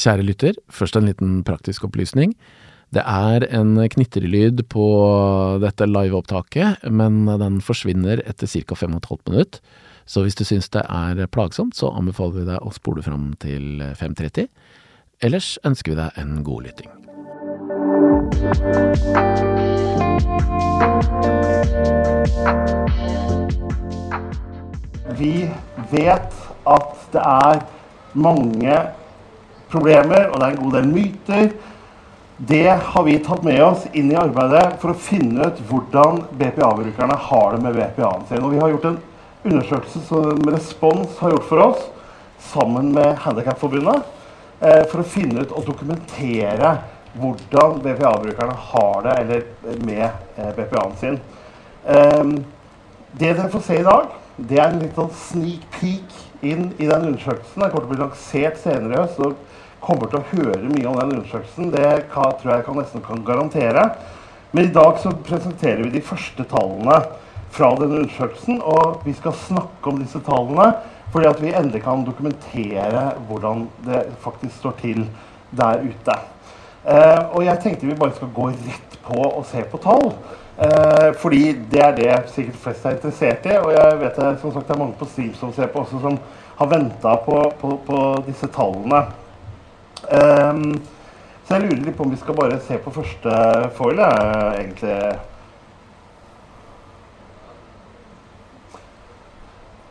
Kjære lytter, først en liten praktisk opplysning. Det er en knitrelyd på dette liveopptaket, men den forsvinner etter ca. 5 15 minutt. Så hvis du syns det er plagsomt, så anbefaler vi deg å spole fram til 5.30. Ellers ønsker vi deg en god lytting. Vi vet at det er mange problemer, og det er en god del myter. Det har vi tatt med oss inn i arbeidet for å finne ut hvordan BPA-brukerne har det med BPA-en sin. Og vi har gjort en undersøkelse som Respons har gjort for oss, sammen med Handikapforbundet, eh, for å finne ut og dokumentere hvordan BPA-brukerne har det eller med eh, BPA-en sin. Um, det dere får se i dag, det er en litt sånn sneak peek inn i den undersøkelsen. Den kommer til å bli lansert senere i høst. Kommer til å høre mye om den undersøkelsen. Det tror jeg kan nesten kan garantere. Men i dag så presenterer vi de første tallene fra denne undersøkelsen. Og vi skal snakke om disse tallene fordi at vi endelig kan dokumentere hvordan det faktisk står til der ute. Eh, og jeg tenkte vi bare skal gå rett på og se på tall. Eh, fordi det er det sikkert flest er interessert i. Og jeg vet det, som sagt, det er mange på Stream som ser på også, som har venta på, på, på disse tallene. Um, så jeg lurer litt på om vi skal bare se på første foil, egentlig.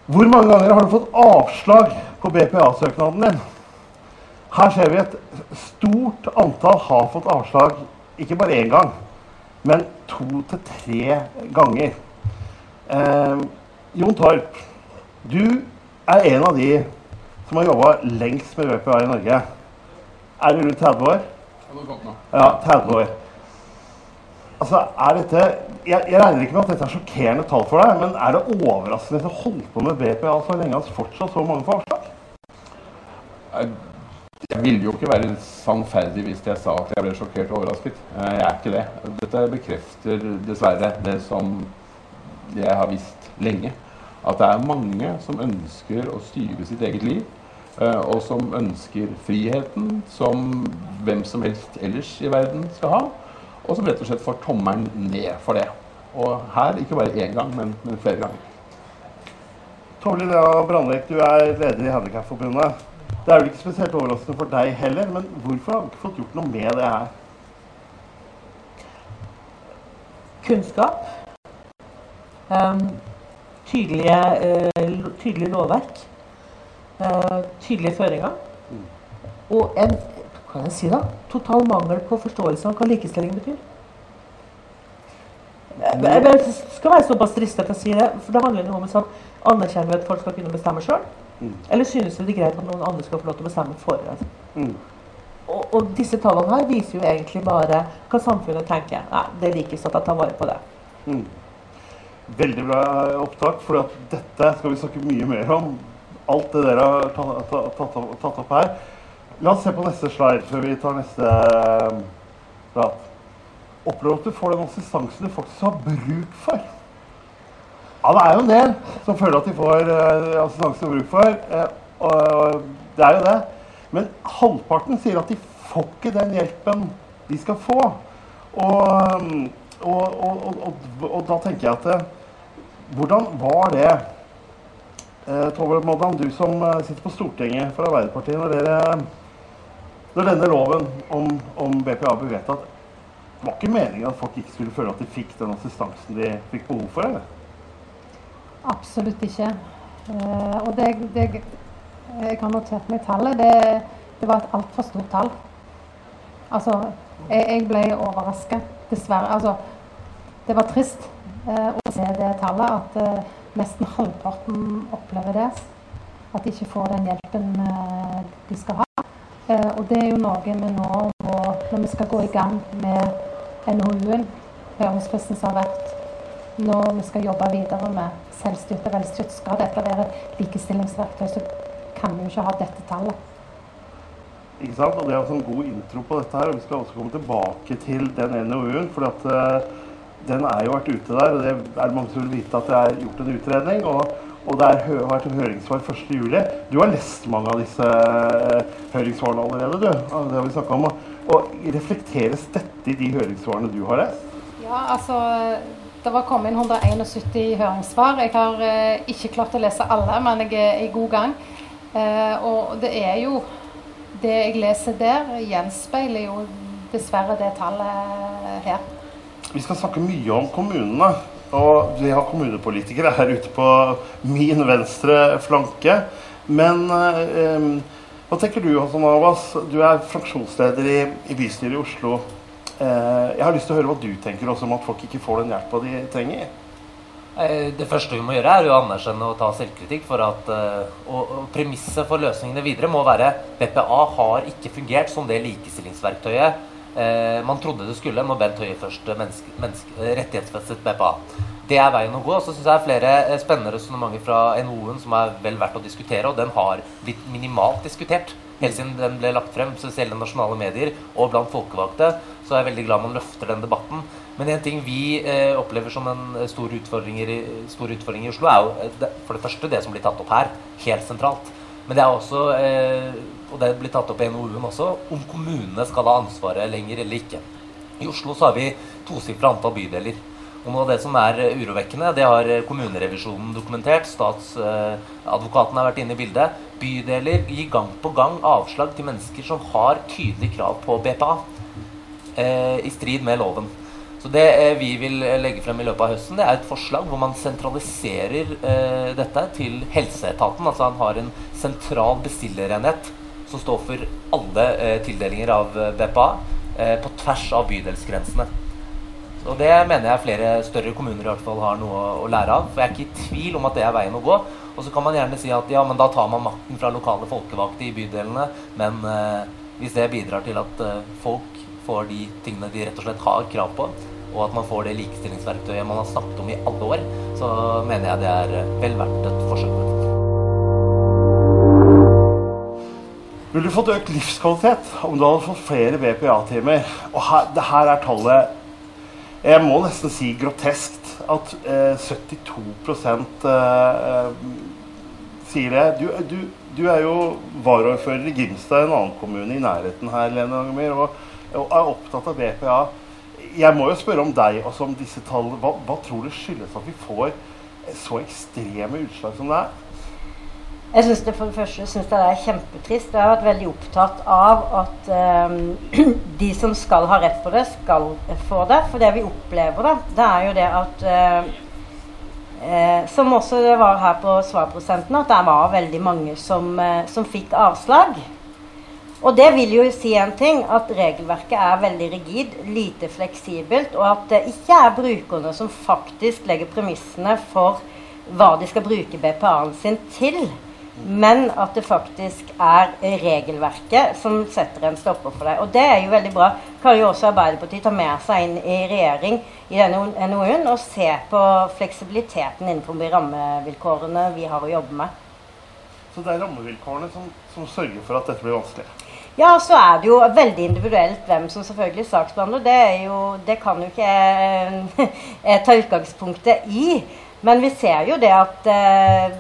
Hvor mange ganger har du fått avslag på BPA-søknaden din? Her ser vi et stort antall har fått avslag, ikke bare én gang, men to til tre ganger. Eh, Jon Torp, du er en av de som har jobba lengst med BPA i Norge. Er du rundt 30 år? Ja, 30 år. Altså, er dette jeg, jeg, regner ikke med at dette er sjokkerende tall for deg, men er det overraskende at du holdt på med BPA så lenge at fortsatt så mange får avslag? Jeg ville jo ikke være sannferdig hvis jeg sa at jeg ble sjokkert og overrasket. Eh, jeg er ikke det. Dette bekrefter dessverre det som jeg har visst lenge. At det er mange som ønsker å styre sitt eget liv og som ønsker friheten som hvem som helst ellers i verden skal ha. Og som rett og slett får tommelen ned for det. Og her ikke bare én gang, men, men flere ganger. Tove Lea Brandvik, du er leder i Handikapforbundet. Det er vel ikke spesielt overraskende for deg heller, men hvorfor har du ikke fått gjort noe med det her? Kunnskap. Um, tydelige, uh, tydelig lovverk tydelige føringer. Mm. Og en kan jeg si da, total mangel på forståelse av hva likestilling betyr. Jeg skal være såpass trist at jeg sier det, for det handler jo om sånn, anerkjenner vi at folk skal kunne bestemme sjøl? Mm. Eller synes vi det er greit at noen andre skal få lov til å bestemme for oss? Mm. Og, og, disse tallene her viser jo egentlig bare hva samfunnet tenker. Nei, det likest at jeg tar vare på det. Mm. Veldig bra opptak, for dette skal vi snakke mye mer om alt det dere har tatt, opp her. La oss se på neste slide før vi tar neste eh, prat. Opplever at du får den assistansen du faktisk har bruk for. Ja, det er jo en del som føler at de får uh, assistanse har bruk for. Uh, og det er jo det. Men halvparten sier at de får ikke den hjelpen de skal få. Og, og, og, og da tenker jeg at uh, Hvordan var det Eh, Tove Moddan, du som eh, sitter på Stortinget for Arbeiderpartiet. Når, dere, når denne loven om, om, BPA ble vedtatt, var ikke meningen at folk ikke skulle føle at de fikk den assistansen de fikk behov for? eller? Absolutt ikke. Eh, og det, det, jeg har notert meg tallet. Det, det var et altfor stort tall. Altså, jeg, jeg ble overraska, dessverre. Altså, det var trist eh, å se det tallet. at eh, nesten halvparten opplever det. At de ikke får den hjelpen eh, de skal ha. Eh, og det er jo noe vi nå må Når vi skal gå i gang med NOU-en, høringsfristen som har vært når vi skal jobbe videre med selvstyrt og velstyrt, skal dette være et likestillingsverktøy, så kan vi jo ikke ha dette tallet. Ikke sant? Og Det er også en god intro på dette. her, og Vi skal også komme tilbake til den NOU-en. for at uh, den er jo vært ute der, og det er mange som vil vite at det er gjort en utredning. Og, og det har vært høringssvar 1.7. Du har lest mange av disse eh, høringssvarene allerede, du. Det har vi snakket om. Og reflekteres dette i de høringssvarene du har lest? Ja, altså det var kommet inn 171 høringssvar. Jeg har eh, ikke klart å lese alle, men jeg er i god gang. Eh, og det er jo Det jeg leser der, gjenspeiler jo dessverre det tallet her. Vi skal snakke mye om kommunene. Og vi har kommunepolitikere her ute på min venstre flanke. Men eh, hva tenker du, Hassan Abbas? Du er fraksjonsleder i, i bystyret i Oslo. Eh, jeg har lyst til å høre hva du tenker også om at folk ikke får den hjelpa de trenger. Eh, det første vi må gjøre, er å anerkjenne og ta selvkritikk. for at, uh, og, og Premisset for løsningene videre må være BPA har ikke fungert som det likestillingsverktøyet uh, man trodde det skulle når Bent Høie først menneske, menneske, rettighetsfestet BPA. Det er veien å gå. Så syns jeg er flere spennende resonnementer fra NHO-en som er vel verdt å diskutere, og den har blitt minimalt diskutert helt siden den ble lagt frem, spesielt i nasjonale medier og blant folkevalgte. Så er jeg veldig glad man løfter den debatten. Men en ting vi eh, opplever som en stor utfordring, i, stor utfordring, i, Oslo, er jo eh, for det første det som blir tatt opp her, helt sentralt. Men det er også, eh, og det blir tatt opp i NOU-en også, om kommunene skal ha ansvaret lenger eller ikke. I Oslo så har vi tosifra antall bydeler. Og noe av det som er urovekkende, det har kommunerevisjonen dokumentert. Statsadvokaten har vært inne i bildet. Bydeler gir gang på gang avslag til mennesker som har tydelig krav på BPA, eh, i strid med loven. Så det eh, vi vil legge frem i løpet av høsten, det er et forslag hvor man sentraliserer eh, dette til helseetaten. Altså han har en sentral bestillerenhet som står for alle eh, tildelinger av eh, BPA eh, på tvers av bydelsgrensene. Og det mener jeg flere større kommuner i hvert fall har noe å lære av. For jeg er ikke i tvil om at det er veien å gå. Og så kan man gjerne si at ja, men da tar man makten fra lokale folkevalgte i bydelene. Men eh, hvis det bidrar til at eh, folk får de tingene de rett og slett har krav på, og at man får det likestillingsverktøyet man har snakket om i alle år, så mener jeg det er vel verdt et forsøk. Ville du fått økt livskvalitet om du hadde fått flere BPA-timer? Og her, det her er tallet Jeg må nesten si groteskt at eh, 72 eh, sier det. Du, du, du, er jo varaordfører i Grimstad, en annen kommune i nærheten her, Lene Angemyr, og, og, er opptatt av BPA. Jeg må jo spørre om deg også om disse tallene. Hva, hva tror du skyldes at vi får så ekstreme utslag som det er? Jeg synes det for det første synes det er kjempetrist. Jeg har vært veldig opptatt av at um, de som skal ha rett på det, skal få det. For det vi opplever, da, det er jo det at uh, uh, Som også det var her på svarprosenten, at det var veldig mange som, uh, som fikk avslag. Og det vil jo si en ting, at regelverket er veldig rigid, lite fleksibelt, og at det ikke er brukerne som faktisk legger premissene for hva de skal bruke BPA-en sin til. Men at det faktisk er regelverket som setter en stopper for deg. Og det er jo veldig bra. Kan jo også Arbeiderpartiet ta med seg inn i regjering i denne NOU-en og se på fleksibiliteten innenfor de rammevilkårene vi har å jobbe med. Så det er rammevilkårene som, som sørger for at dette blir vanskelig? Ja, så er det jo veldig individuelt hvem som selvfølgelig saksbehandler. Det, jo, det kan jo ikke jeg ta utgangspunktet i. Men vi ser jo det at eh,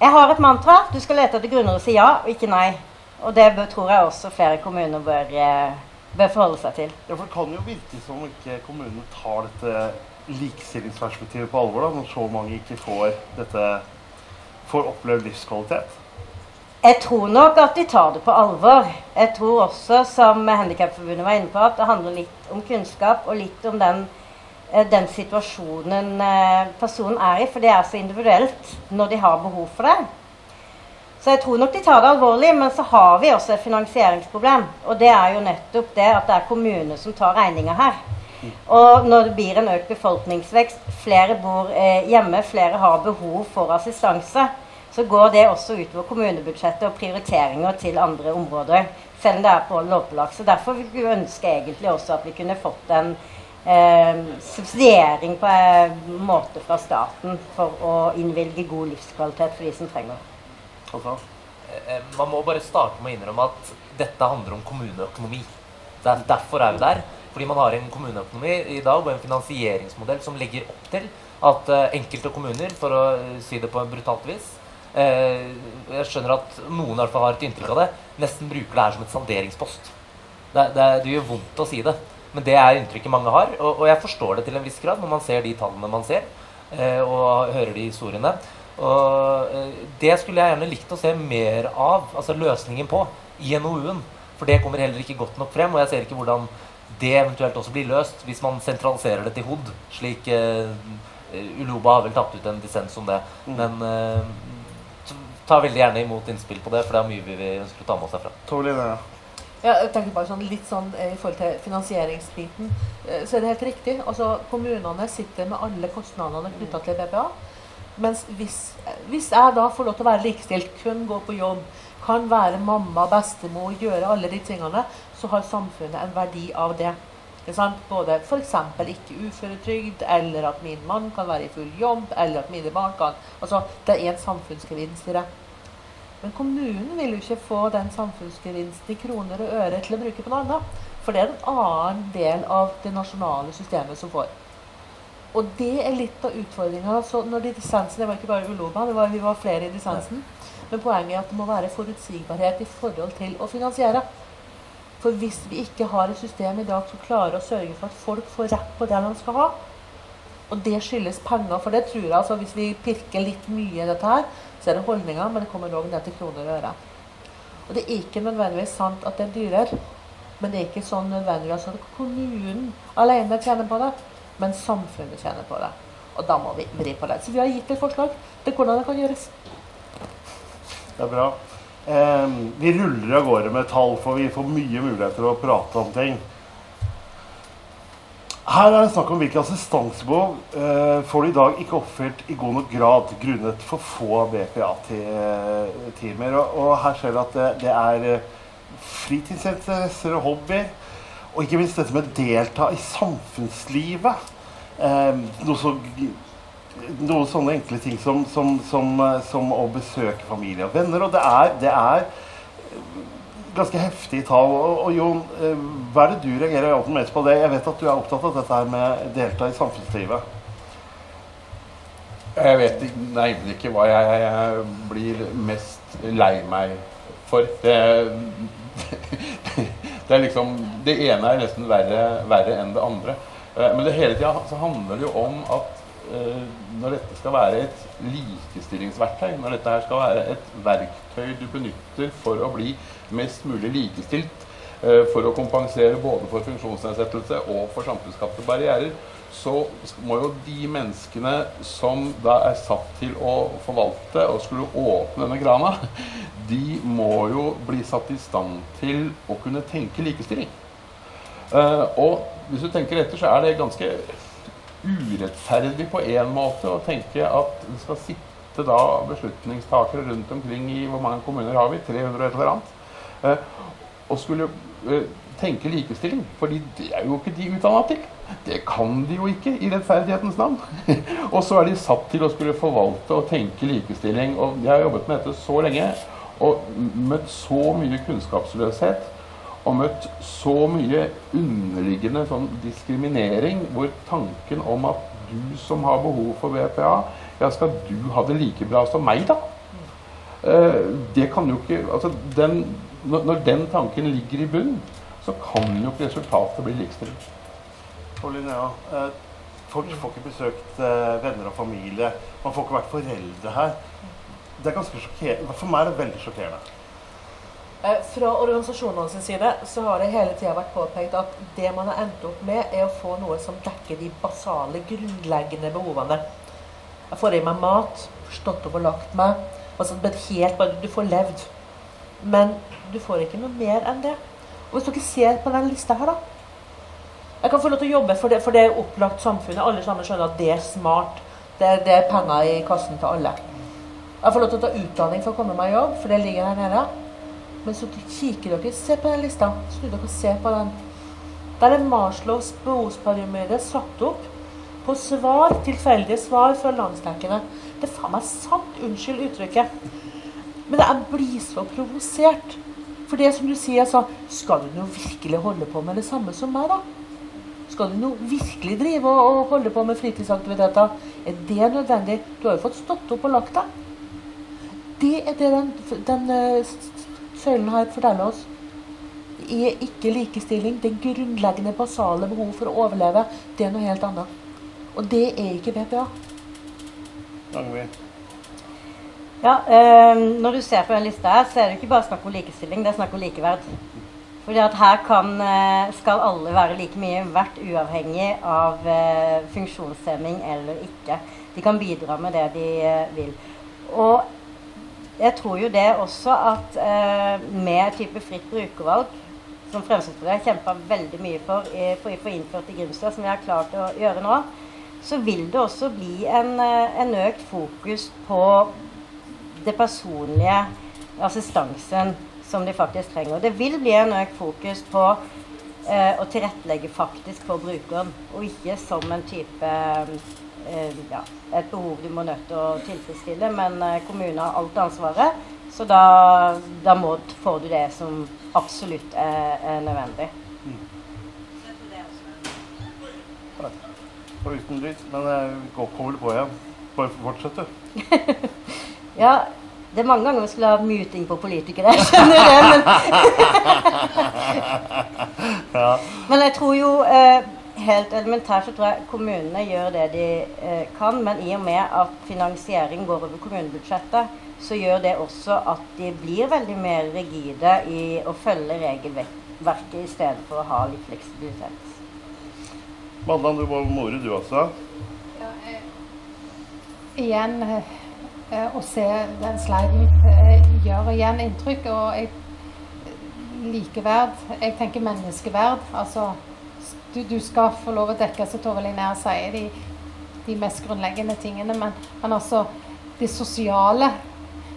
Jeg har et mantra. Du skal lete etter grunner og si ja, og ikke nei. Og det bør, tror jeg også flere kommuner bør, eh, bør, forholde seg til. Ja, for Det kan jo virke som ikke kommunene tar dette likestillingsperspektivet på alvor, da, når så mange ikke får dette får opplevd livskvalitet. Jeg tror nok at de tar det på alvor. Jeg tror også, som Handikapforbundet var inne på, at det handler litt om kunnskap og litt om den, den situasjonen eh, personen er i. For det er så individuelt når de har behov for det. Så jeg tror nok de tar det alvorlig, men så har vi også et finansieringsproblem. Og det er jo nettopp det at det er kommunene som tar regninga her. Og når det blir en økt befolkningsvekst, flere bor eh, hjemme, flere har behov for assistanse, så går det også utover kommunebudsjettet og prioriteringer til andre områder. Selv om det er på lovpålagt. Så derfor vi ønske egentlig også at vi kunne fått en eh, subsidiering på en eh, måte fra staten for å innvilge god livskvalitet for de som trenger det. Eh, man må bare starte med å innrømme at dette handler om kommuneøkonomi. Det er derfor er vi der. Fordi man har en kommuneøkonomi i dag og en finansieringsmodell som legger opp til at eh, enkelte kommuner, for å si det på en brutalt vis eh, Jeg skjønner at noen i hvert fall har et inntrykk av det, nesten bruker det her som et salderingspost. Det, det, det gjør vondt å si det, men det er inntrykket mange har. Og, og, jeg forstår det til en viss grad når man ser de tallene man ser, eh, og hører de historiene. Og eh, Det skulle jeg gjerne likt å se mer av, altså løsningen på, i NOU-en. For det kommer heller ikke godt nok frem, og jeg ser ikke hvordan det eventuelt også blir løst hvis man sentraliserer det til HOD, slik eh, Uloba har vel tatt ut en dissens om det. Mm. Men eh, ta veldig gjerne imot innspill på det, for det er mye vi ønsker å ta med oss herfra. Ja. Jeg tenker bare sånn, litt sånn eh, I forhold til finansieringsbiten, så er det helt riktig. Altså, Kommunene sitter med alle kostnadene knytta til BPA. Mens hvis, hvis, jeg da får lov til å være likestilt, kun gå på jobb, kan være mamma, bestemor, gjøre alle de tingene, så har samfunnet en verdi av det. Både f.eks. ikke uføretrygd, eller at min mann kan være i full jobb, eller at mine barn kan Altså, Det er en samfunnsgevinst i det. Men kommunen vil jo ikke få den samfunnsgevinsten i kroner og øre til å bruke på noe annet. For det er en annen del av det nasjonale systemet som får. Og det er litt av utfordringa. Når de dissensene, Det var ikke bare Uloba, det var, vi var flere i dissensen. Men poenget er at det må være forutsigbarhet i forhold til å finansiere. For hvis vi ikke har et system i dag som klarer å sørge for at folk får rett på det de skal ha, og det skyldes penger, for det tror jeg altså hvis vi pirker litt mye i dette her, så er det holdninger, men det kommer òg ned til kroner og øre. Og det er ikke nødvendigvis sant at det er dyrere, men det er ikke sånn nødvendigvis at kommunen alene tjener på det, men samfunnet tjener på det. Og da må vi vri på det. Så vi har gitt et forslag til hvordan det kan gjøres. Det er bra. Eh, vi ruller av gårde med tall, for vi får mye muligheter til å prate om ting. Her er det snakk om hvilke assistansebehov eh, får du i dag ikke oppfylt i god nok grad grunnet for få BPA-timer. Og, og, her ser vi at det, det er eh, fritidsinteresser og hobbyer. Og ikke minst dette med å delta i samfunnslivet. Eh, noe så noen sånne enkle ting som, som, som, eh, som, å besøke familie og venner. Og det er, det er ganske heftige tall. Og, og, Jon, eh, hva er det du reagerer alltid mest på det? Jeg vet at du er opptatt av dette her med delta i samfunnslivet. Jeg vet nærmere ikke hva jeg, jeg, blir mest lei meg for. Det, det, er liksom Det ene er nesten verre, verre enn det andre. Men det hele tida handler det jo om at Eh, når dette skal være et likestillingsverktøy, når dette her skal være et verktøy du benytter for å bli mest mulig likestilt, eh, for å kompensere både for funksjonsnedsettelse og for samfunnsskapte barrierer, så må jo de menneskene som da er satt til å forvalte og skulle åpne denne grana, de må jo bli satt i stand til å kunne tenke likestilling. Eh, og hvis du tenker etter, så er det ganske urettferdig på en måte å tenke at det skal sitte da beslutningstakere rundt omkring i hvor mange kommuner har vi? 300 et eller annet. Eh, og skulle eh, tenke likestilling. fordi det er jo ikke de utdanna til. Det kan de jo ikke, i rettferdighetens navn. og så er de satt til å skulle forvalte og tenke likestilling. Og jeg har jobbet med dette så lenge og møtt så mye kunnskapsløshet og møtt så mye underliggende sånn diskriminering hvor tanken om at du som har behov for BPA, ja, skal du ha det like bra som meg, da? Uh, det kan jo ikke altså den, når, den tanken ligger i bunnen, så kan jo ikke resultatet bli likestilling. Linnea, uh, folk får ikke besøkt uh, venner og familie. Man får ikke vært foreldre her. Det er ganske sjokkerende. For meg er det veldig sjokkerende. Eh, organisasjonene sin side så har det hele tida vært påpekt at det man har endt opp med, er å få noe som dekker de basale, grunnleggende behovene. Jeg får i meg mat, stått opp og lagt meg. Altså, helt Du får levd. Men du får ikke noe mer enn det. Og Hvis dere ser på den lista her, da Jeg kan få lov til å jobbe for det, for det er opplagt samfunnet. Alle sammen skjønner at det er smart. Det er, det er penger i kassen til alle. Jeg får lov til å ta utdanning for å komme meg i jobb, for det ligger her nede. Men så kikker dere, se på den lista. Snu dere og se på den. Der er Marslovs behovspyramide satt opp på svar, tilfeldige svar fra landsdekkende. Det er faen meg sant. Unnskyld uttrykket. Men jeg blir så provosert. For det som du sier, altså Skal du nå virkelig holde på med det samme som meg, da? Skal du nå virkelig drive og holde på med fritidsaktiviteter Er det nødvendig? Du har jo fått stått opp og lagt deg. Det er det den, den uh, søylen har forteller oss. Det er ikke likestilling. Det grunnleggende basale behov for å overleve. Det er noe helt annet. Og det er ikke BPA. Ja, øh, Når du ser på den lista her, så er det ikke bare snakk om likestilling, det er snakk om likeverd. Fordi at her kan, eh, skal alle være like mye verdt, uavhengig av øh, funksjonshemming eller ikke. De kan bidra med det de øh, vil. Og jeg tror jo det også at eh, med type fritt brukervalg, som Fremskrittspartiet har kjempa veldig mye for å få innført i Grimstad, som vi har klart å gjøre nå, så vil det også bli en, eh, en økt fokus på det personlige assistansen som de faktisk trenger. Det vil bli en økt fokus på eh, å tilrettelegge faktisk for brukeren, og ikke som en type eh, ja, et behov du må nødt til å tilfredsstille. Men eh, kommunen har alt ansvaret, så da, da må, får du det som absolutt er, er nødvendig. Mm. Og uten lyd, men jeg kommer på igjen. Bare fortsett, du. ja, det er mange ganger vi skulle ha muting på politikere, jeg skjønner det, men ja. Men jeg tror jo eh, Helt elementært så tror jeg kommunene gjør det de eh, kan, men i og med at finansiering går over kommunebudsjettet, så gjør det også at de blir veldig mer rigide i å følge regelverket i stedet for å ha litt fleksibilitet. Madland, du var more du også. Ja, eh, igjen eh, Eh, å se den sliden eh, gjør igjen inntrykk. Og jeg likeverd Jeg tenker menneskeverd. Altså du, du skal få lov å dekke, som Tove Linnea sier, de, de, mest grunnleggende tingene. Men, men altså det sosiale,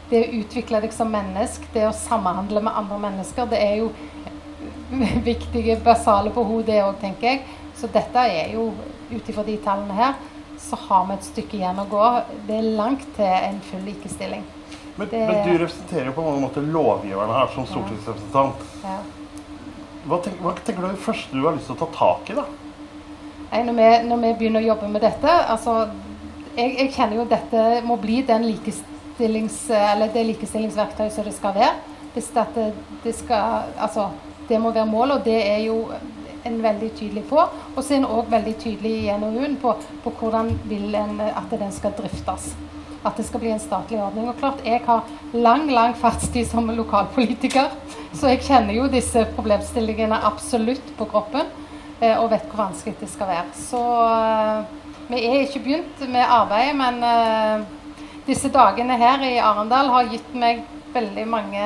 det å utvikle deg som menneske, det å samhandle med andre mennesker, det er jo viktige, basale behov, det òg, tenker jeg. Så dette er jo ut ifra de tallene her så har vi et stykke igjen å gå. Det er langt til en full likestilling. Men, det, men du representerer jo på mange måter lovgiverne her som stortingsrepresentant. Ja. Hva, tenker, hva tenker du er det første du har lyst til å ta tak i, da? Når vi, når vi begynner å jobbe med dette altså, jeg, jeg kjenner jo at dette må bli likestillings, det likestillingsverktøyet som det skal være. Hvis det, det, skal, altså, det må være målet, og det er jo en veldig tydelig på. Og så er en òg veldig tydelig i NOU-en på, på, hvordan vil en at den skal driftes. At det skal bli en statlig ordning. Og klart, jeg har lang, lang fartstid som lokalpolitiker, så jeg kjenner jo disse problemstillingene absolutt på kroppen. Eh, og vet hvor vanskelig det skal være. Så eh, vi er ikke begynt med arbeidet, men eh, disse dagene her i Arendal har gitt meg veldig mange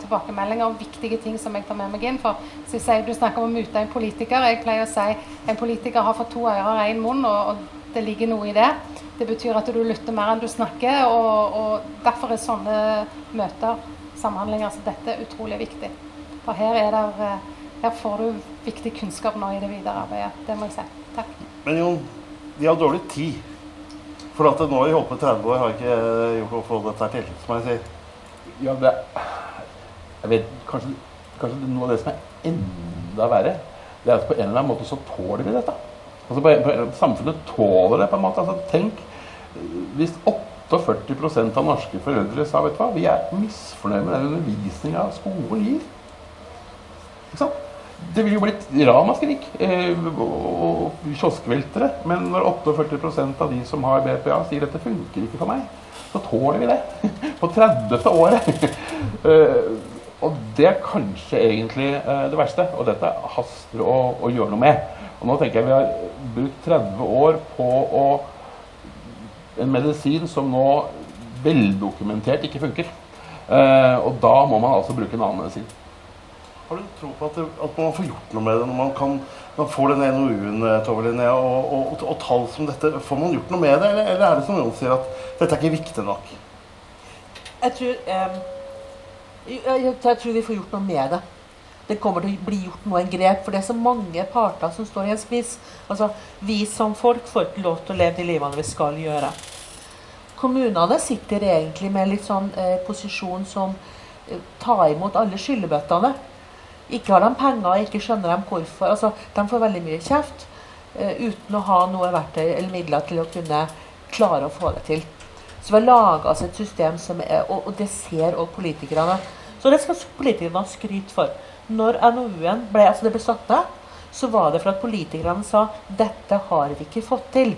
tilbakemeldinger om viktige ting som jeg tar med meg inn. For så jeg, Du snakker om å mute en politiker. Jeg pleier å si en politiker har fått to ører og én munn, og, og, det ligger noe i det. Det betyr at du lytter mer enn du snakker, og, og derfor er sånne møter, samhandlinger som dette, utrolig viktig. For her, er der, eh, her får du viktig kunnskap nå i det videre arbeidet. Det må jeg si. Takk. Men Jon, de har dårlig tid. For at nå har vi holdt på 30 år, har ikke gjort å få dette til, som jeg sier. Ja, det Jeg vet kanskje, kanskje noe av det som er enda verre, det er at på en eller annen måte så tåler vi dette. Altså Samfunnet tåler det på en måte. Altså, tenk hvis 48% av norske foreldre sa vet du hva, vi er misfornøyd med den undervisninga skolen gir. Ikke sant? Det ville jo blitt ramaskrik eh, og kioskveltere. Men når 48% av de som har BPA, sier dette funker ikke for meg, så tåler vi det. På 30. året. Eh, og det er kanskje egentlig eh, det verste. Og dette haster å, å, gjøre noe med. Og nå tenker jeg vi har brukt 30 år på å, en medisin som nå veldokumentert ikke funker. Eh, og da må man altså bruke en annen medisin. Har du tro på at, det, at, man får gjort noe med det når man, kan, man får den NOU-en og, og, og, og, tall som dette? Får man gjort noe med det, eller, eller er det som Jon sier at dette er ikke viktig nok? Jeg tror, eh, jeg, jeg tror, vi får gjort noe med det. Det kommer til å bli gjort noen grep. For det er så mange parter som står i en spiss. Altså, Vi som folk får ikke lov til å leve de livene vi skal gjøre. Kommunene sitter egentlig med litt sånn eh, posisjon som eh, tar imot alle skyllebøttene. Ikke har de penger, ikke skjønner de hvorfor. Altså, de får veldig mye kjeft eh, uten å ha noe verktøy eller midler til å kunne klare å få det til. Så vi har laga oss et system som er Og, og det ser òg politikerne. Så det skal politikerne ha skryt for. Når NOU-en ble, altså ble satt ned, så var det for at politikerne sa dette har vi ikke fått til.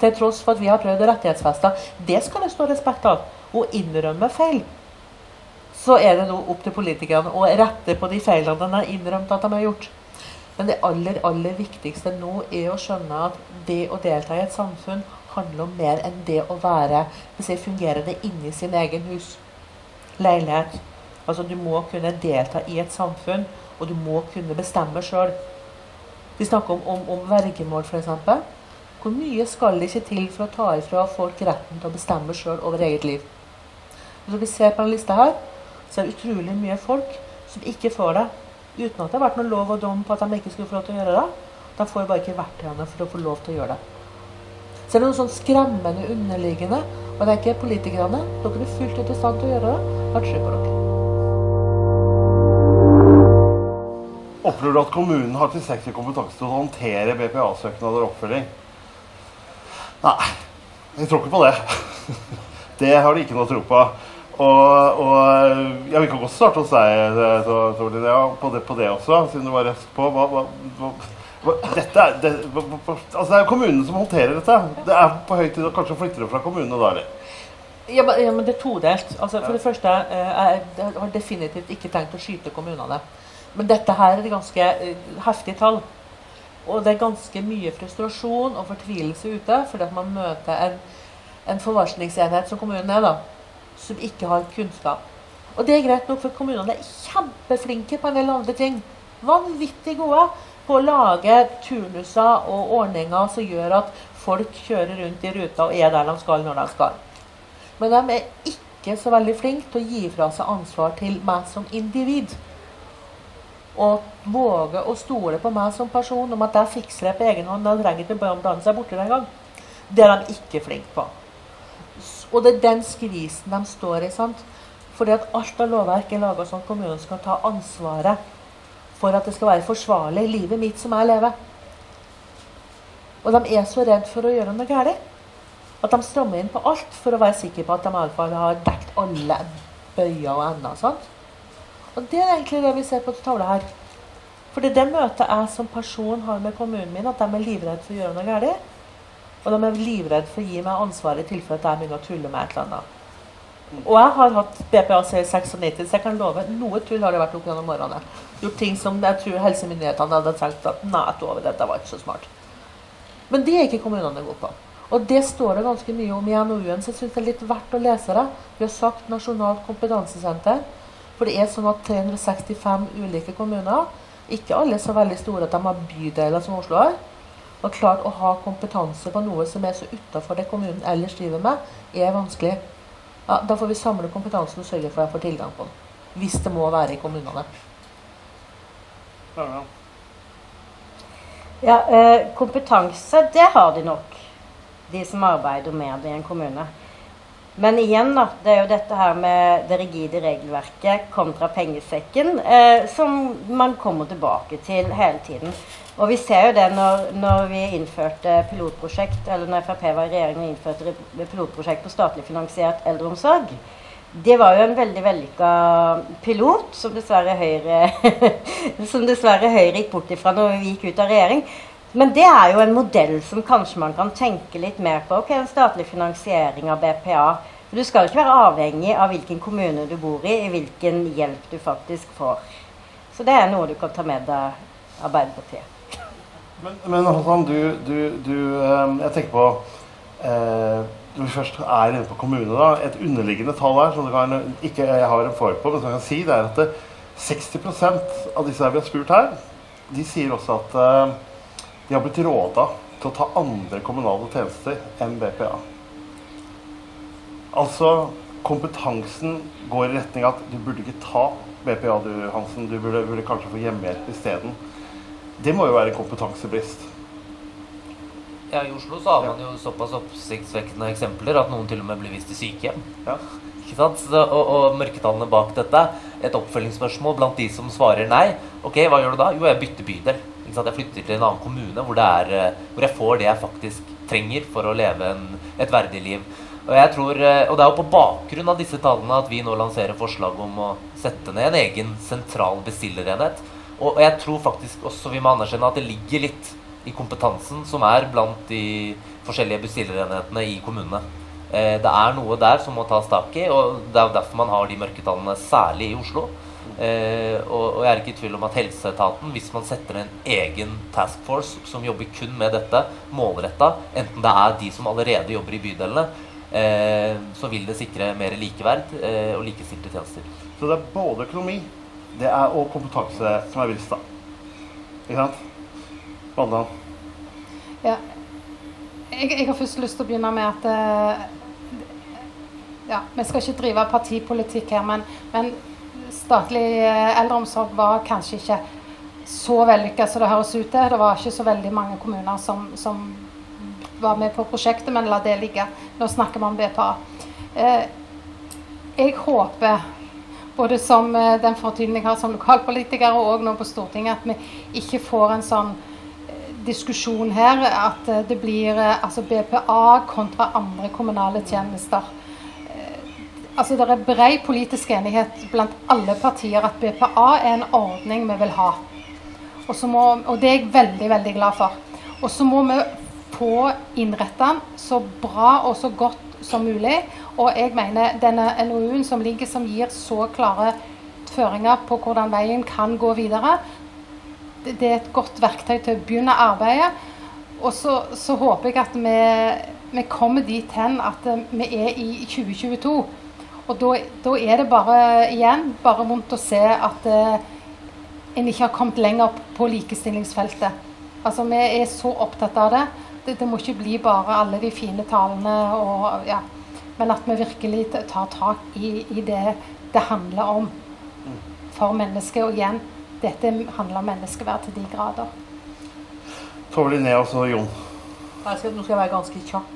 Til tross for at vi har prøvd å rettighetsfeste. Det skal det stå respekt av. Å innrømme feil. Så er det nå opp til politikerne å rette på de feilene de har innrømt at de har gjort. Men det aller, aller viktigste nå er å skjønne at det å delta i et samfunn handler om mer enn det å være det fungerende inni sin egen hus. Leilighet. Altså Du må kunne delta i et samfunn, og du må kunne bestemme sjøl. Vi snakker om, om, om vergemål, f.eks. Hvor mye skal det ikke til for å ta ifra folk retten til å bestemme sjøl over eget liv? Når vi ser på denne lista her, så er det utrolig mye folk som ikke får det. Uten at det har vært noen lov og dom på at de ikke skulle få lov til å gjøre det. De får bare ikke verktøyene for å få lov til å gjøre det. Så er det noe sånn skremmende underliggende. Og det er ikke politikerne. Dere er fullt ut i stand til å gjøre det. Har tro på dere. Opplever du at kommunen har tilstrekkelig kompetanse til å håndtere BPA-søknader og oppfølging? Nei, jeg tror ikke på det. Det har de ikke noe tro på. Og, og ja, Vi kan godt starte hos deg, Tordin, ja, på, det, på det også, siden du var rask på. Hva, hva, hva, dette er, det, altså det er kommunene som håndterer dette. Det er på høy tid å kanskje flytte det fra kommunene da, eller? Ja, men, det er todelt. Altså, for det første, eh, jeg har definitivt ikke tenkt å skyte kommunene. Men dette her er et ganske eh, heftig tall. Og det er ganske mye frustrasjon og fortvilelse ute fordi at man møter en, en forvaltningsenhet som kommunen er, da, som ikke har kunnskap. Og det er greit nok, for kommunene er kjempeflinke på en del andre ting. Vanvittig gode på å lage turnuser og ordninger som gjør at folk kjører rundt i ruta og er der de skal når de skal. Men de er ikke så veldig flinke til å gi fra seg ansvar til meg som individ og våge å stole på meg som person om at jeg fikser det på egen hånd. Jeg trenger ikke å danne seg borti det engang. Det er de ikke flinke på. Og det er den skvisen de står i. sant? Fordi at alt av lovverk er laga sånn at kommunen skal ta ansvaret for at det skal være forsvarlig i livet mitt som jeg lever. Og de er så redd for å gjøre noe galt at de strammer inn på alt for å være sikre på at de i alle fall har dekt alle bøyer og ender. sant? Og det er egentlig det vi ser på tavla her. For det det møtet jeg som person har med kommunen min, at de er livredde for å gjøre noe galt. Og de er livredde for å gi meg ansvaret i tilfelle at jeg begynner å tulle med et eller annet. Og jeg har hatt BPA siden 96, så jeg kan love noe tull har det vært opp gjennom årene. Gjort ting som jeg tror helsemyndighetene hadde tenkt at nei, over dette var ikke så smart. Men det er ikke kommunene gode på. Og det står det ganske mye om i NOU-en, så jeg syns det er litt verdt å lese det. Vi har sagt Nasjonalt kompetansesenter. For det er sånn at 365 ulike kommuner, ikke alle så veldig store at de har bydeler som Oslo har, og klart å ha kompetanse på noe som er så utafor det kommunen ellers driver med, er vanskelig. Ja, da får vi samle kompetansen og sørge for at jeg får tilgang på den. Hvis det må være i kommunene. Ja, eh, kompetanse, det har de nok, de som arbeider med det i en kommune. Men igjen, da. Det er jo dette her med det rigide regelverket kontra pengesekken eh, som man kommer tilbake til hele tiden. Og vi ser jo det når, når vi innførte pilotprosjekt, eller når Frp var i regjering og innførte pilotprosjekt på statlig finansiert eldreomsorg. Det var jo en veldig vellykka pilot, som dessverre Høyre som dessverre Høyre gikk bort ifra når vi gikk ut av regjering. Men det er jo en modell som kanskje man kan tenke litt mer på. ok, En statlig finansiering av BPA. Du skal jo ikke være avhengig av hvilken kommune du bor i, i hvilken hjelp du faktisk får. Så det er noe du kan ta med deg Arbeiderpartiet. Men, men Håkon, du, du, du, ehm, Jeg tenker på eh, vi først er inne på kommune, da. Et underliggende tall her som kan, ikke jeg har en forhold på, men som jeg kan si, det er at det, 60 av disse vi har spurt her, de sier også at eh, de har blitt råda til å ta andre kommunale tjenester enn BPA. Altså, kompetansen går i retning av at du burde ikke ta BPA, du Hansen. Du burde, burde kanskje få hjemmehjelp isteden. Det må jo være en kompetansebrist. Ja, I Oslo så har man jo såpass oppsiktsvekkende eksempler at noen til og med blir vist til sykehjem. Ja. Ikke sant? Så, og, og mørketallene bak dette, et oppfølgingsspørsmål blant de som svarer nei. Ok, hva gjør du da? Jo, jeg bytter bydel. Jeg flytter til en annen kommune hvor, er, eh, hvor jeg får det jeg faktisk trenger for å leve en, et verdig liv. Og, tror, eh, og Det er jo på bakgrunn av disse tallene at vi nå lanserer forslag om å sette ned en egen sentral bestillerenhet. Og jeg tror faktisk også vi må anerkjenne at det ligger litt i kompetansen som er blant de forskjellige bestillerenhetene i kommunene. Eh, det er noe der som må tas tak i, og det er derfor man har de mørketallene særlig i Oslo. Eh, og, jeg er ikke i tvil om at helseetaten, hvis man setter en egen task force som jobber kun med dette, målretta, enten det er de som allerede jobber i bydelene, eh, så vil det sikre mer likeverd og likestilte tjenester. Så det er både økonomi det er og kompetanse som er vilst, da. Ikke sant? Valdan? Ja. Jeg, jeg, har først lyst til å begynne med at uh, ja, Vi skal ikke drive partipolitikk her, men, men statlig uh, eldreomsorg var kanskje ikke så vellykka som det høres ut til. Det var ikke så veldig mange kommuner som, som, var med på prosjektet, men la det ligge. Nå snakker vi om BPA. Uh, jeg håper både som den fortiden jeg har som lokalpolitiker og nå på Stortinget, at vi ikke får en sånn diskusjon her at eh, det blir eh, altså BPA kontra andre kommunale tjenester. Altså Det er bred politisk enighet blant alle partier at BPA er en ordning vi vil ha. Og, må, og det er jeg veldig, veldig glad for. Og så må vi få innretta den så bra og så godt som mulig. Og jeg mener denne NOU-en som ligger, som gir så klare føringer på hvordan veien kan gå videre, det er et godt verktøy til å begynne arbeidet. Og så, så håper jeg at vi, vi kommer dit hen at vi er i 2022. Og da, da, er det bare igjen bare vondt å se at eh, en ikke har kommet lenger på likestillingsfeltet. Altså Vi er så opptatt av det. det. det. må ikke bli bare alle de fine talene, og, ja. men at vi virkelig tar tak i, i det det handler om for mennesket. Og igjen, dette handler om menneskeverd til de grader. Tove Linnea og så Jon. Nå skal jeg være ganske kjapp.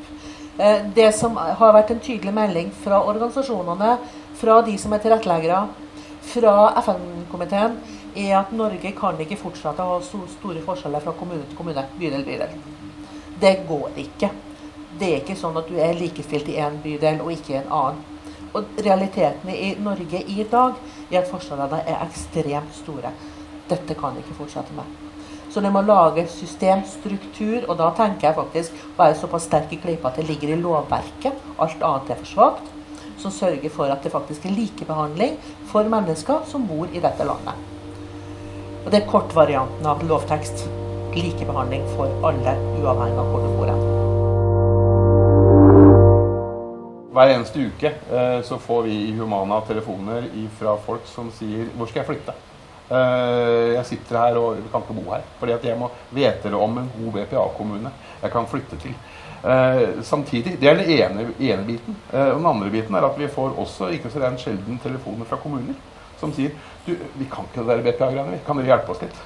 Eh, det som har vært en tydelig melding fra organisasjonene, fra de som er tilretteleggere, fra FN-komiteen, er at Norge kan ikke fortsette å ha store forskjeller fra kommune til kommune, bydel bydel. Det går ikke. Det er ikke sånn at du er likestilt i én bydel og ikke i en annen. Og realiteten i Norge i dag er at forskjellene er ekstremt store. Dette kan vi ikke fortsette med. Så det må lage systemstruktur, og da tenker jeg faktisk være såpass sterk i klypa at det ligger i lovverket, alt annet er for svakt, som sørger for at det faktisk er likebehandling for mennesker som bor i dette landet. Og Det er kortvarianten av lovtekst. Likebehandling for alle, uavhengig av hvor du bor. Hver eneste uke eh, så får vi i Humana telefoner fra folk som sier 'Hvor skal jeg flytte?' Eh, jeg sitter her og kan ikke bo her. Fordi at jeg må vite om en god BPA-kommune jeg kan flytte til. Eh, samtidig, Det er den ene, ene biten. Eh, den andre biten er at vi får også ikke så rent sjelden telefoner fra kommuner som sier du, vi kan ikke det der BPA-greiene, kan dere hjelpe oss litt?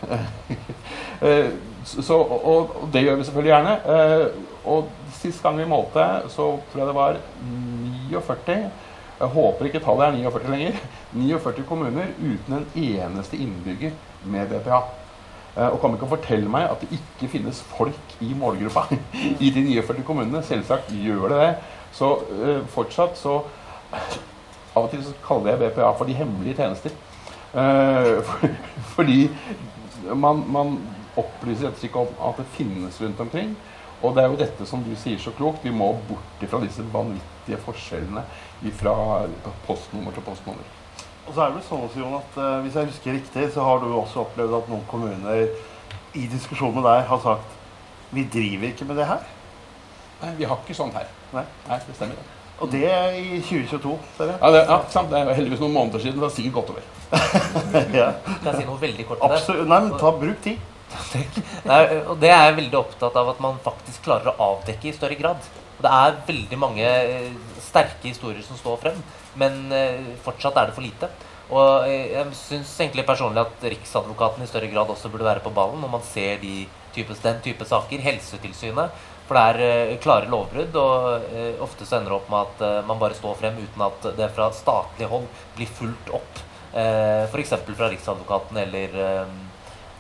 så, og, og, det gjør vi selvfølgelig gjerne. og sist gang vi målte, så tror jeg det var 49 jeg håper ikke tallet er 49 lenger. 49 kommuner uten en eneste innbygger med BPA. Eh, og kom ikke fortelle fortell meg at det ikke finnes folk i målgruppa i de 49 kommunene. Selvsagt gjør det det. Så uh, fortsatt så Av og til så kaller jeg BPA for de hemmelige tjenester. For, fordi man, man opplyser rett og slett om at det finnes rundt omkring. Og det er jo dette som du sier så klokt, vi må bort fra disse vanvittige forskjellene fra postnummer til postnummer. Og så er det vel sånn Jon, at uh, Hvis jeg husker riktig, så har du også opplevd at noen kommuner i diskusjon med deg har sagt vi driver ikke med det her. Nei, vi har ikke sånt her. Nei, Nei det stemmer. det. Og det er i 2022, ser jeg. Ja, det, ja, sant. det er heldigvis noen måneder siden. Det har sikkert gått over. ja. Kan jeg si noe veldig kort om det? Absolutt. Nei, men ta bruk tid. Nei, og det er jeg veldig opptatt av at man faktisk klarer å avdekke i større grad. Og Det er veldig mange eh, sterke historier som står frem, men eh, fortsatt er det for lite. Og eh, jeg syns egentlig personlig at Riksadvokaten i større grad også burde være på ballen når man ser de type, den type saker. Helsetilsynet. For det er klare lovbrudd, og ofte så ender det opp med at man bare står frem uten at det fra statlig hold blir fulgt opp. F.eks. fra Riksadvokaten eller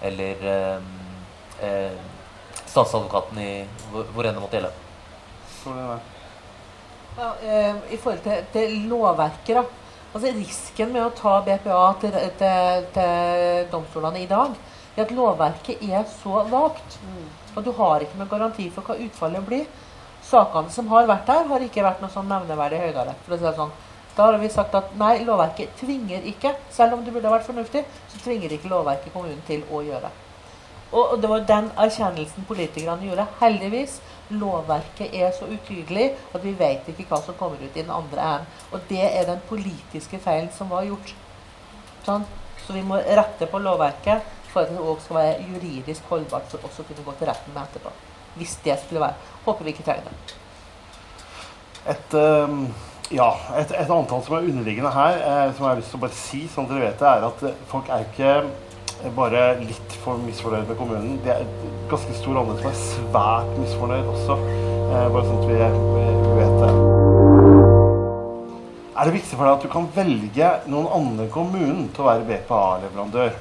eller eh, statsadvokaten i hvor, enn det måtte gjelde. Ja, eh, I forhold til, til lovverket, da. Altså Risken med å ta BPA til, til, til domstolene i dag, er at lovverket er så vagt. Og du har ikke noen garanti for hva utfallet blir. Sakene som har vært der, har ikke vært noe sånn nevneverdig høyere. For å si det sånn. Da har vi sagt at nei, lovverket tvinger ikke. Selv om det burde vært fornuftig, så tvinger ikke lovverket kommunen til å gjøre. Og, og det var den erkjennelsen politikerne gjorde. Heldigvis. Lovverket er så utydelig at vi vet ikke hva som kommer ut i den andre enden. Og det er den politiske feilen som var gjort. Sånn? Så vi må rette på lovverket for at det også skal være juridisk holdbart for oss å kunne gå til retten med etterpå. Hvis det skulle være. Håper vi ikke trenger det. Et, eh, ja, et, et antall som er underliggende her, eh, som jeg har lyst til å bare si, sånn at dere vet det, er at folk er ikke bare litt for misfornøyd med kommunen. Det er en ganske stor andel som er svært misfornøyd også. Eh, bare sånn at vi, vi vet det. Er det viktig for deg at du kan velge noen andre kommunen til å være BPA-leverandør?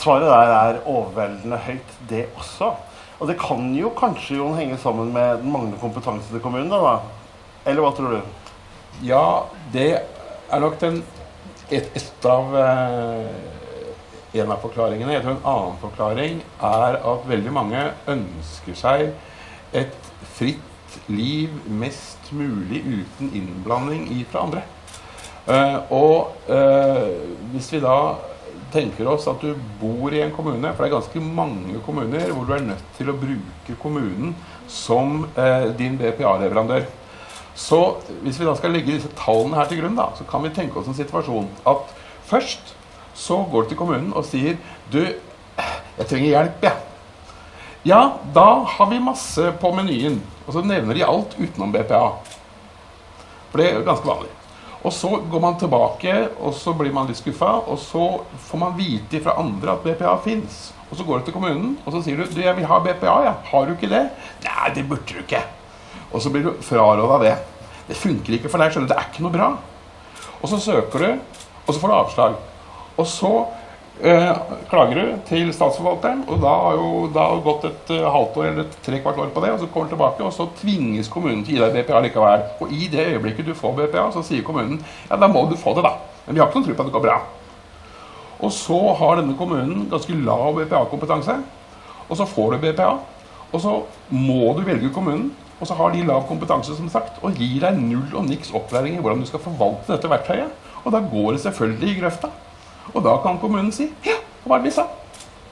Svaret der er overveldende høyt, det også. Og det kan jo kanskje Jon, henge sammen med den manglende kompetanse til kommunen? da, Eller hva tror du? Ja, det er nok den et, et av eh, en av forklaringene. Jeg tror en annen forklaring er at veldig mange ønsker seg et fritt liv mest mulig uten innblanding fra andre. Uh, og uh, hvis vi da tenker oss at du bor i en kommune, for det er ganske mange kommuner hvor du er nødt til å bruke kommunen som uh, din BPA-leverandør. Så hvis vi da skal legge disse tallene her til grunn, da, så kan vi tenke oss en situasjon at først så går du til kommunen og sier Du, jeg trenger hjelp. Ja. ja, da har vi masse på menyen. Og så nevner de alt utenom BPA. For det er ganske vanlig. Og så går man tilbake, og så blir man litt skuffa, og så får man vite fra andre at BPA fins. Og så går du til kommunen og så sier du, du jeg vil ha BPA. Ja. Har du ikke det? Nei, det burde du ikke. Og så blir du fraråda det. Det funker ikke for deg. skjønner du, Det er ikke noe bra. Og så søker du, og så får du avslag. Og så eh, klager du til statsforvalteren, og da har jo da har gått et uh, halvt år eller tre kvart år på det, og så kommer du tilbake, og så tvinges kommunen til å gi deg BPA likevel. Og i det øyeblikket du får BPA, så sier kommunen ja, da må du få det, da. Men vi har ikke noen tro på at det går bra. Og så har denne kommunen ganske lav BPA-kompetanse, og så får du BPA. Og så må du velge kommunen, og så har de lav kompetanse som sagt, og gir deg null og niks opplæring i hvordan du skal forvalte dette verktøyet. Og da går det selvfølgelig i grøfta. Og da kan kommunen si ja, hva er det vi sa?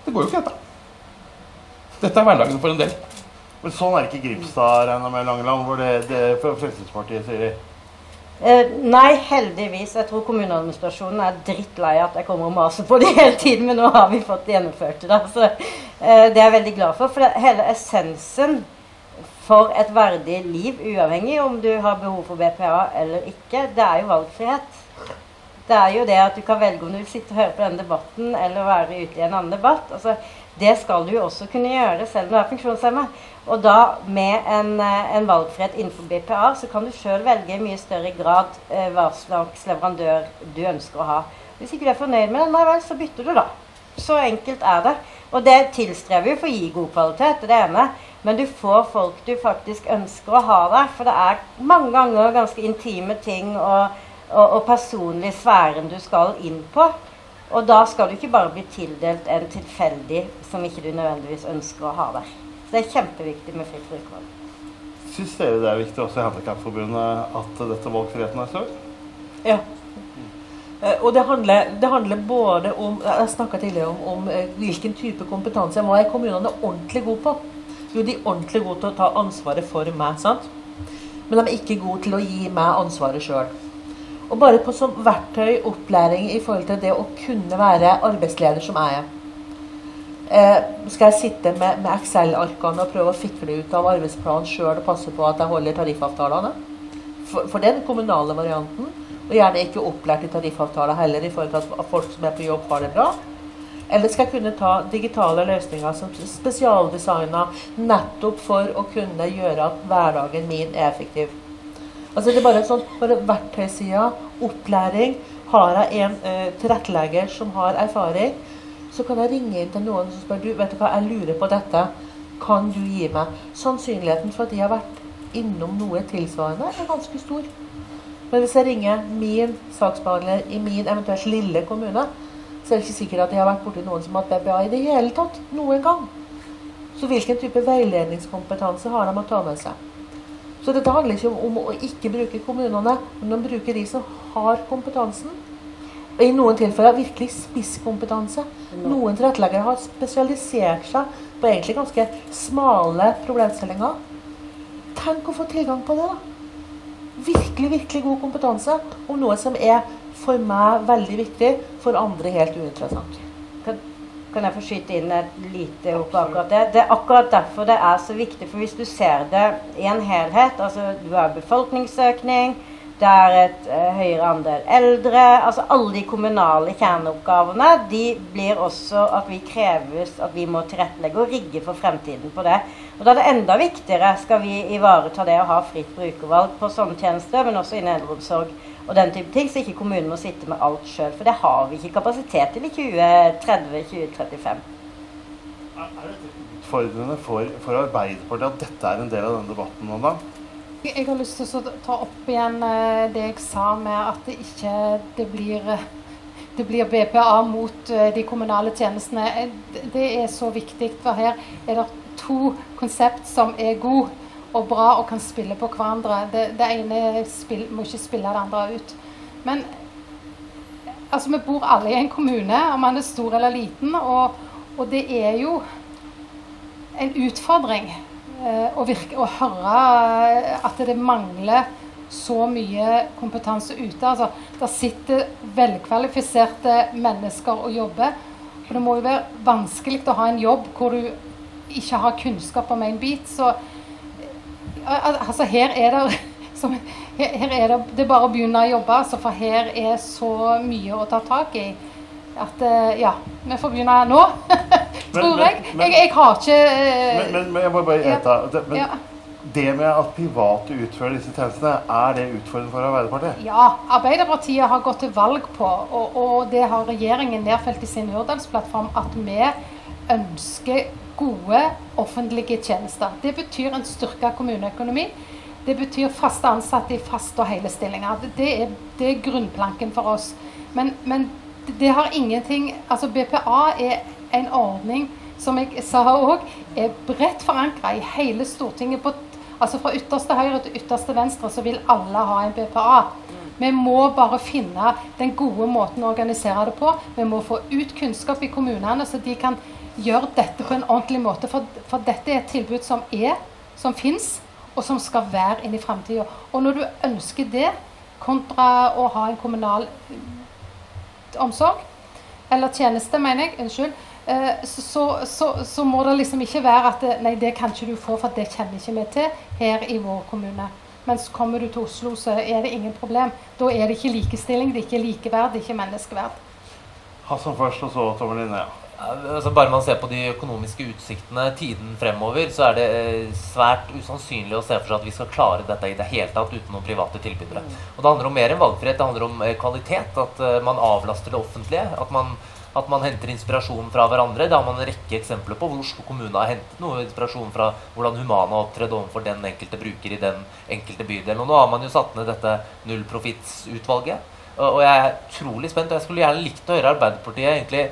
Det går jo ikke, dette. Dette er hverdagen for en del. Men sånn er ikke Grimstad, regner med, Langeland, hvor det, det Fremskrittspartiet sier eh, nei, heldigvis. Jeg tror kommuneadministrasjonen er drittlei at jeg kommer og maser på det hele tiden, men nå har vi fått gjennomført det. Så eh, det er jeg veldig glad for. For det, hele essensen for et verdig liv, uavhengig om du har behov for BPA eller ikke, det er jo valgfrihet det er jo det at du kan velge om du vil sitte og høre på denne debatten eller være ute i en annen debatt. Altså, det skal du jo også kunne gjøre selv om du er funksjonshemmet. Og da med en, eh, en, valgfrihet innenfor BPA, så kan du sjøl velge i mye større grad eh, hva slags leverandør du ønsker å ha. Hvis ikke du er fornøyd med den, nei vel, så bytter du, da. Så enkelt er det. Og det tilstreber jo for å gi god kvalitet, det ene. Men du får folk du faktisk ønsker å ha der. For det er mange ganger ganske intime ting. og og, og personlig sfæren du skal inn på. Og da skal du ikke bare bli tildelt en tilfeldig som ikke du nødvendigvis ønsker å ha der. Så det er kjempeviktig med fritt brukervalg. Syns dere det er viktig også i Handikapforbundet at dette valgfriheten er større? Ja. Eh, og det handler, det handler, både om Jeg snakka tidligere om, om, eh, hvilken type kompetanse. Hva er kommunene ordentlig gode på? Jo, de er ordentlig gode til å ta ansvaret for meg. sant? Men de er ikke gode til å gi meg ansvaret sjøl. Og bare på som verktøy, opplæring i forhold til det å kunne være arbeidsleder som jeg er. Eh, skal jeg sitte med, med Excel-arkene og prøve å fikle ut av arbeidsplanen sjøl og passe på at jeg holder tariffavtalene? For, for den kommunale varianten. Og gjerne ikke opplært i tariffavtaler heller, i forhold til at folk som er på jobb, har det bra. Eller skal jeg kunne ta digitale løsninger som spesialdesigna nettopp for å kunne gjøre at hverdagen min er effektiv. Altså det er bare sånn bare verktøysida, opplæring. Har jeg en uh, tilrettelegger som har erfaring, så kan jeg ringe inn til noen som spør du, vet du hva, jeg lurer på dette. Kan du gi meg? Sannsynligheten for at de har vært innom noe tilsvarende, er ganske stor. Men hvis jeg ringer min saksbehandler i min eventuelt lille kommune, så er det ikke sikkert at jeg har vært borti noen som har hatt BBA i det hele tatt. Noen gang. Så hvilken type veiledningskompetanse har de å ta med seg? Så dette handler ikke om, å ikke bruke kommunene, men å bruke de som har kompetansen. Og I noen tilfeller virkelig spisskompetanse. Noen tilretteleggere har spesialisert seg på egentlig ganske smale problemstillinger. Tenk å få tilgang på det, da virkelig, virkelig god kompetanse om noe som er for meg veldig viktig, for andre helt uinteressant. Kan, jeg få skyte inn et lite ord på akkurat det? Det er akkurat derfor det er så viktig. For hvis du ser det i en helhet, altså du har befolkningsøkning, det er et uh, høyere andel eldre. altså Alle de kommunale kjerneoppgavene de blir også at vi kreves at vi må tilrettelegge og rigge for fremtiden på det. Og Da er det enda viktigere skal vi ivareta det å ha fritt brukervalg på sånne tjenester, men også innen eldreomsorg og den type ting, så ikke kommunen må sitte med alt sjøl. For det har vi ikke kapasitet til i 2030-2035. Er dette utfordrende for, for Arbeiderpartiet at dette er en del av denne debatten nå, da? Jeg har lyst til å ta opp igjen eh, det jeg sa med at det ikke det blir, det blir BPA mot eh, de kommunale tjenestene. Eh, det er så viktig, for her er det to konsept som er gode og bra og kan spille på hverandre. Det, det ene spill, må ikke spille det andre ut. Men altså, vi bor alle i en kommune, om man er stor eller liten, og, og det er jo en utfordring Eh, å, virke, å høre eh, at det mangler så mye kompetanse ute. Altså, der sitter velkvalifiserte mennesker og jobber. Og det må jo være vanskelig å ha en jobb hvor du ikke har kunnskap om en bit. Så altså, her er det som, her er det, det er bare å begynne å jobbe, altså, for her er så mye å ta tak i at ja, vi får begynne nå. tror jeg. Men, jeg. jeg. har ikke uh, men, men, jeg må bare gjenta. Ja, det, ja. det med at private utfører disse tjenestene, er det utfordrende for Arbeiderpartiet? Ja, Arbeiderpartiet har gått til valg på, og, og det har regjeringen nedfelt i sin Hurdalsplattform, at vi ønsker gode offentlige tjenester. Det betyr en styrka kommuneøkonomi. Det betyr faste ansatte i faste og hele stillinger. Det er, det er grunnplanken for oss. Men, men det har ingenting Altså BPA er en ordning som jeg sa òg, er bredt forankra i hele Stortinget. På, altså Fra ytterste høyre til ytterste venstre så vil alle ha en BPA. Vi må bare finne den gode måten å organisere det på. Vi må få ut kunnskap i kommunene, så de kan gjøre dette på en ordentlig måte. For, for dette er et tilbud som er, som fins, og som skal være inn i framtida. Og når du ønsker det, kontra å ha en kommunal omsorg, eller tjeneste, mener jeg, unnskyld, så, så, så, så, må det liksom ikke være at nei, det kan ikke du få, for det kjenner ikke vi til her i vår kommune. Mens kommer du til Oslo, så er det ingen problem. Da er det ikke likestilling, det er ikke likeverd, det er ikke menneskeverd. Hassan først, og så Tommy Ja. Altså bare man ser på de økonomiske utsiktene tiden fremover, så er det eh, svært usannsynlig å se for seg at vi skal klare dette i det hele tatt uten noen private tilbydere. Og Det handler om mer enn valgfrihet, det handler om eh, kvalitet. At man avlaster det offentlige. At man at man henter inspirasjon fra hverandre. Det har man en rekke eksempler på hvor Oslo kommune har hentet noe inspirasjon fra hvordan Humana har opptredd overfor den enkelte bruker i den enkelte bydelen. Og nå har man jo satt ned dette nullprofittsutvalget. Og jeg er utrolig spent, og jeg skulle gjerne likt å høre Arbeiderpartiet egentlig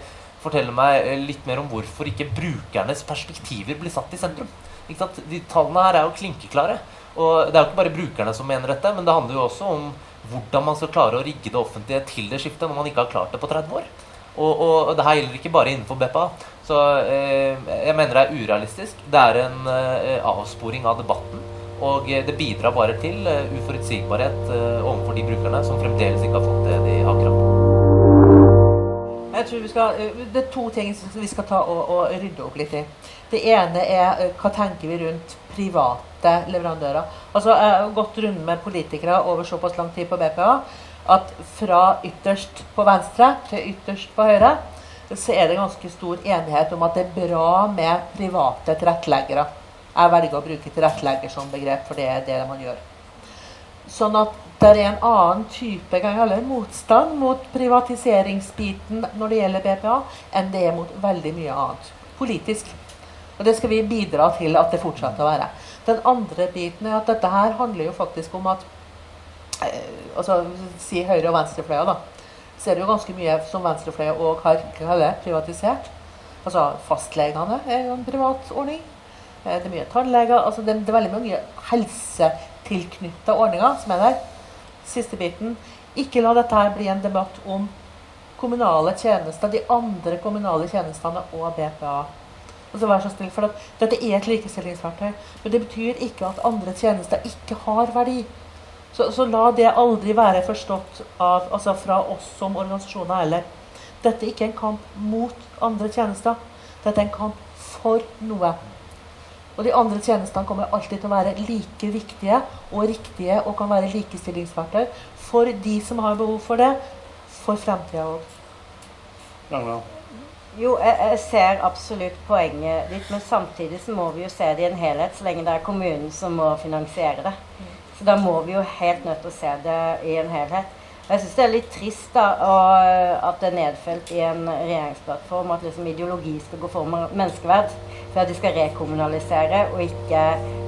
fortelle meg litt mer om hvorfor ikke brukernes perspektiver blir satt i sentrum. De tallene her er jo klinkeklare. Og det er jo ikke bare brukerne som mener dette, men det handler jo også om hvordan man skal klare å rigge det offentlige til det skiftet når man ikke har klart det på 30 år. Og, og, det her gjelder ikke bare innenfor BPA. Så eh, jeg mener det er urealistisk. Det er en eh, avsporing av debatten. Og det bidrar bare til uh, uforutsigbarhet uh, overfor de brukerne som fremdeles ikke har fått det de har krav på. Jeg tror vi skal, uh, Det er to ting som vi skal ta og, og rydde opp litt i. Det ene er hva tenker vi rundt private leverandører. Altså, Jeg har gått rundt med politikere over såpass lang tid på BPA at fra ytterst på venstre til ytterst på høyre så er det ganske stor enighet om at det er bra med private tilretteleggere. Jeg velger å bruke tilrettelegger som begrep, for det er det man gjør. Sånn at det er en annen type eller, motstand mot privatiseringsbiten når det gjelder BPA, enn det er mot veldig mye annet politisk. Og Det skal vi bidra til at det fortsetter å være. Den andre biten er at dette her handler jo faktisk om at eh, altså Si høyre- og venstrefløya, da. Så er det jo ganske mye som venstrefløya òg har kaller privatisert. Altså Fastlegene er jo en privat ordning. Eh, det er mye tannleger. altså det, er veldig mange helsetilknytta ordninger som er der. Siste biten. Ikke la dette her bli en debatt om kommunale tjenester, de andre kommunale tjenestene og BPA. Altså vær så snill, for Dette er et likestillingsverktøy, men det betyr ikke at andre tjenester ikke har verdi. Så, så la det aldri være forstått av, altså fra oss som organisasjoner heller. Dette er ikke en kamp mot andre tjenester. Dette er en kamp for noe. Og de andre tjenestene kommer alltid til å være like viktige og riktige og kan være likestillingsverktøy for de som har behov for det, for fremtida òg. Jo, jeg, jeg, ser absolutt poenget ditt, men samtidig så må vi jo se det i en helhet, så lenge det er kommunen som må finansiere det. Så da må vi jo helt nødt til å se det i en helhet. Jeg syns det er litt trist da, at det er nedfelt i en regjeringsplattform at liksom ideologi skal gå for menneskeverd. For at de skal rekommunalisere og ikke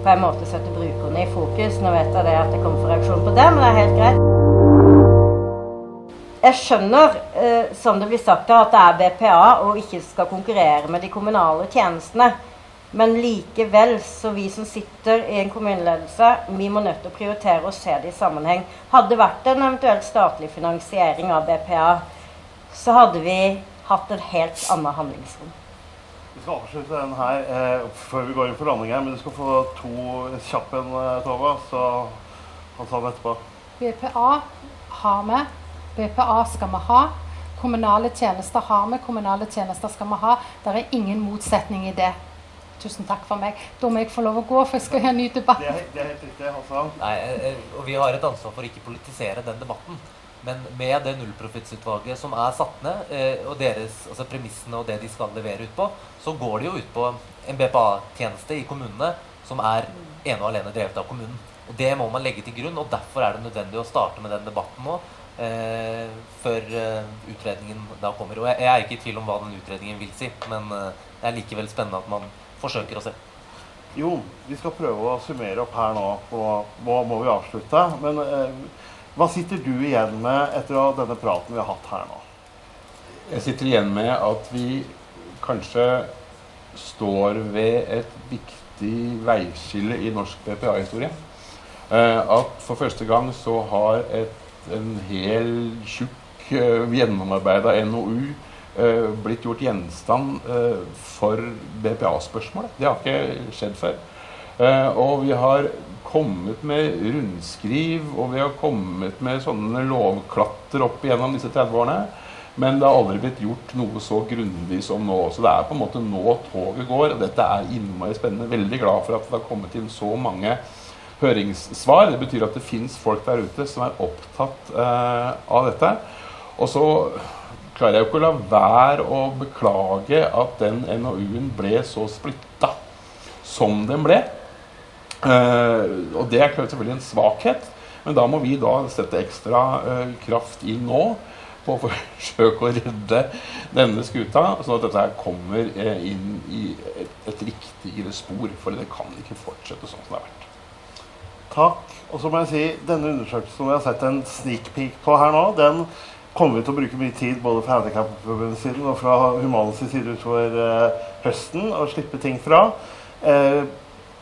på en måte sette brukerne i fokus. Nå vet jeg det at det kommer for reaksjon på det, men det er helt greit. Jeg skjønner, eh, som det blir sagt, at det er BPA og ikke skal konkurrere med de kommunale tjenestene. Men likevel, så vi som sitter i en kommuneledelse, vi må nødt til å prioritere og se det i sammenheng. Hadde det vært en eventuell statlig finansiering av BPA, så hadde vi hatt en helt annen handlingsrom. Vi skal avslutte den her eh, før vi går inn for landing her, men du skal få to kjappe en, Tova. Så han ta den etterpå. BPA har vi. BPA skal vi ha. Kommunale tjenester har vi, kommunale tjenester skal vi ha. Det er ingen motsetning i det. Tusen takk for meg. Da må jeg få lov å gå, for jeg skal ha en ny debatt. Det er, det er helt riktig, Hassan. Nei, eh, eh, og vi har et ansvar for å ikke politisere den debatten. Men med det nullprofittsutvalget som er satt ned, eh, og deres, altså premissene og det de skal levere ut på, så går det jo ut på en BPA-tjeneste i kommunene som er ene og alene drevet av kommunen. Og Det må man legge til grunn, og derfor er det nødvendig å starte med den debatten nå. Eh, før eh, utredningen da kommer. Og jeg, jeg, er ikke i tvil om hva den utredningen vil si, men eh, det er likevel spennende at man forsøker å se. Jo, vi skal prøve å summere opp her nå. Og nå må vi avslutte. Men eh, hva sitter du igjen med etter denne praten vi har hatt her nå? Jeg sitter igjen med at vi kanskje står ved et viktig veiskille i norsk BPA-historie. Eh, at for første gang så har et, en hel tjukk, eh, gjennomarbeida NOU blitt gjort gjenstand uh, for BPA-spørsmålet. Det har ikke skjedd før. Uh, og vi har kommet med rundskriv, og vi har kommet med sånne lovklatter opp igjennom disse 30 årene. Men det har aldri blitt gjort noe så grundig som nå. Så det er på en måte nå toget går. Og dette er innmari spennende. Veldig glad for at det har kommet inn så mange høringssvar. Det betyr at det fins folk der ute som er opptatt av dette. Og så klarer jeg jo ikke å la være å beklage at den NOU-en ble så splitta som den ble. Uh, og det er selvfølgelig en svakhet, men da må vi da sette ekstra uh, kraft inn nå på å forsøke å redde denne skuta, sånn at dette her kommer uh, inn i et, et riktigere spor. For det kan ikke fortsette sånn som det har vært. Takk. Og så må jeg si, denne undersøkelsen vi har sett en sneak peek på her nå, den kommer vi til å bruke mye tid både fra Handikapforbundets side og fra Humanens side utover eh, høsten og slippe ting fra. Eh,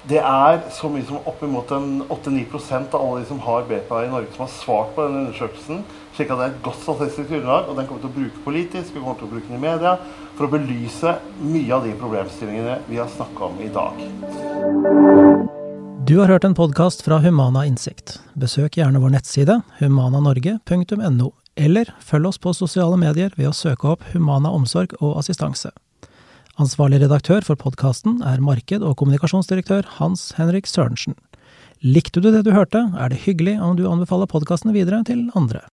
det er så mye som oppimot 8-9% av alle de som har BPA i Norge, som har svart på denne undersøkelsen. slik at det er et godt statistisk grunnlag, og den kommer vi til å bruke politisk, vi kommer til å bruke den i media, for å belyse mye av de problemstillingene vi har snakka om i dag. Du har hørt en podkast fra Humana Innsikt. Besøk gjerne vår nettside humananorge.no eller følg oss på sosiale medier ved å søke opp Humana omsorg og assistanse. Ansvarlig redaktør for podkasten er marked- og kommunikasjonsdirektør Hans Henrik Sørensen. Likte du det du hørte, er det hyggelig om du anbefaler podkasten videre til andre.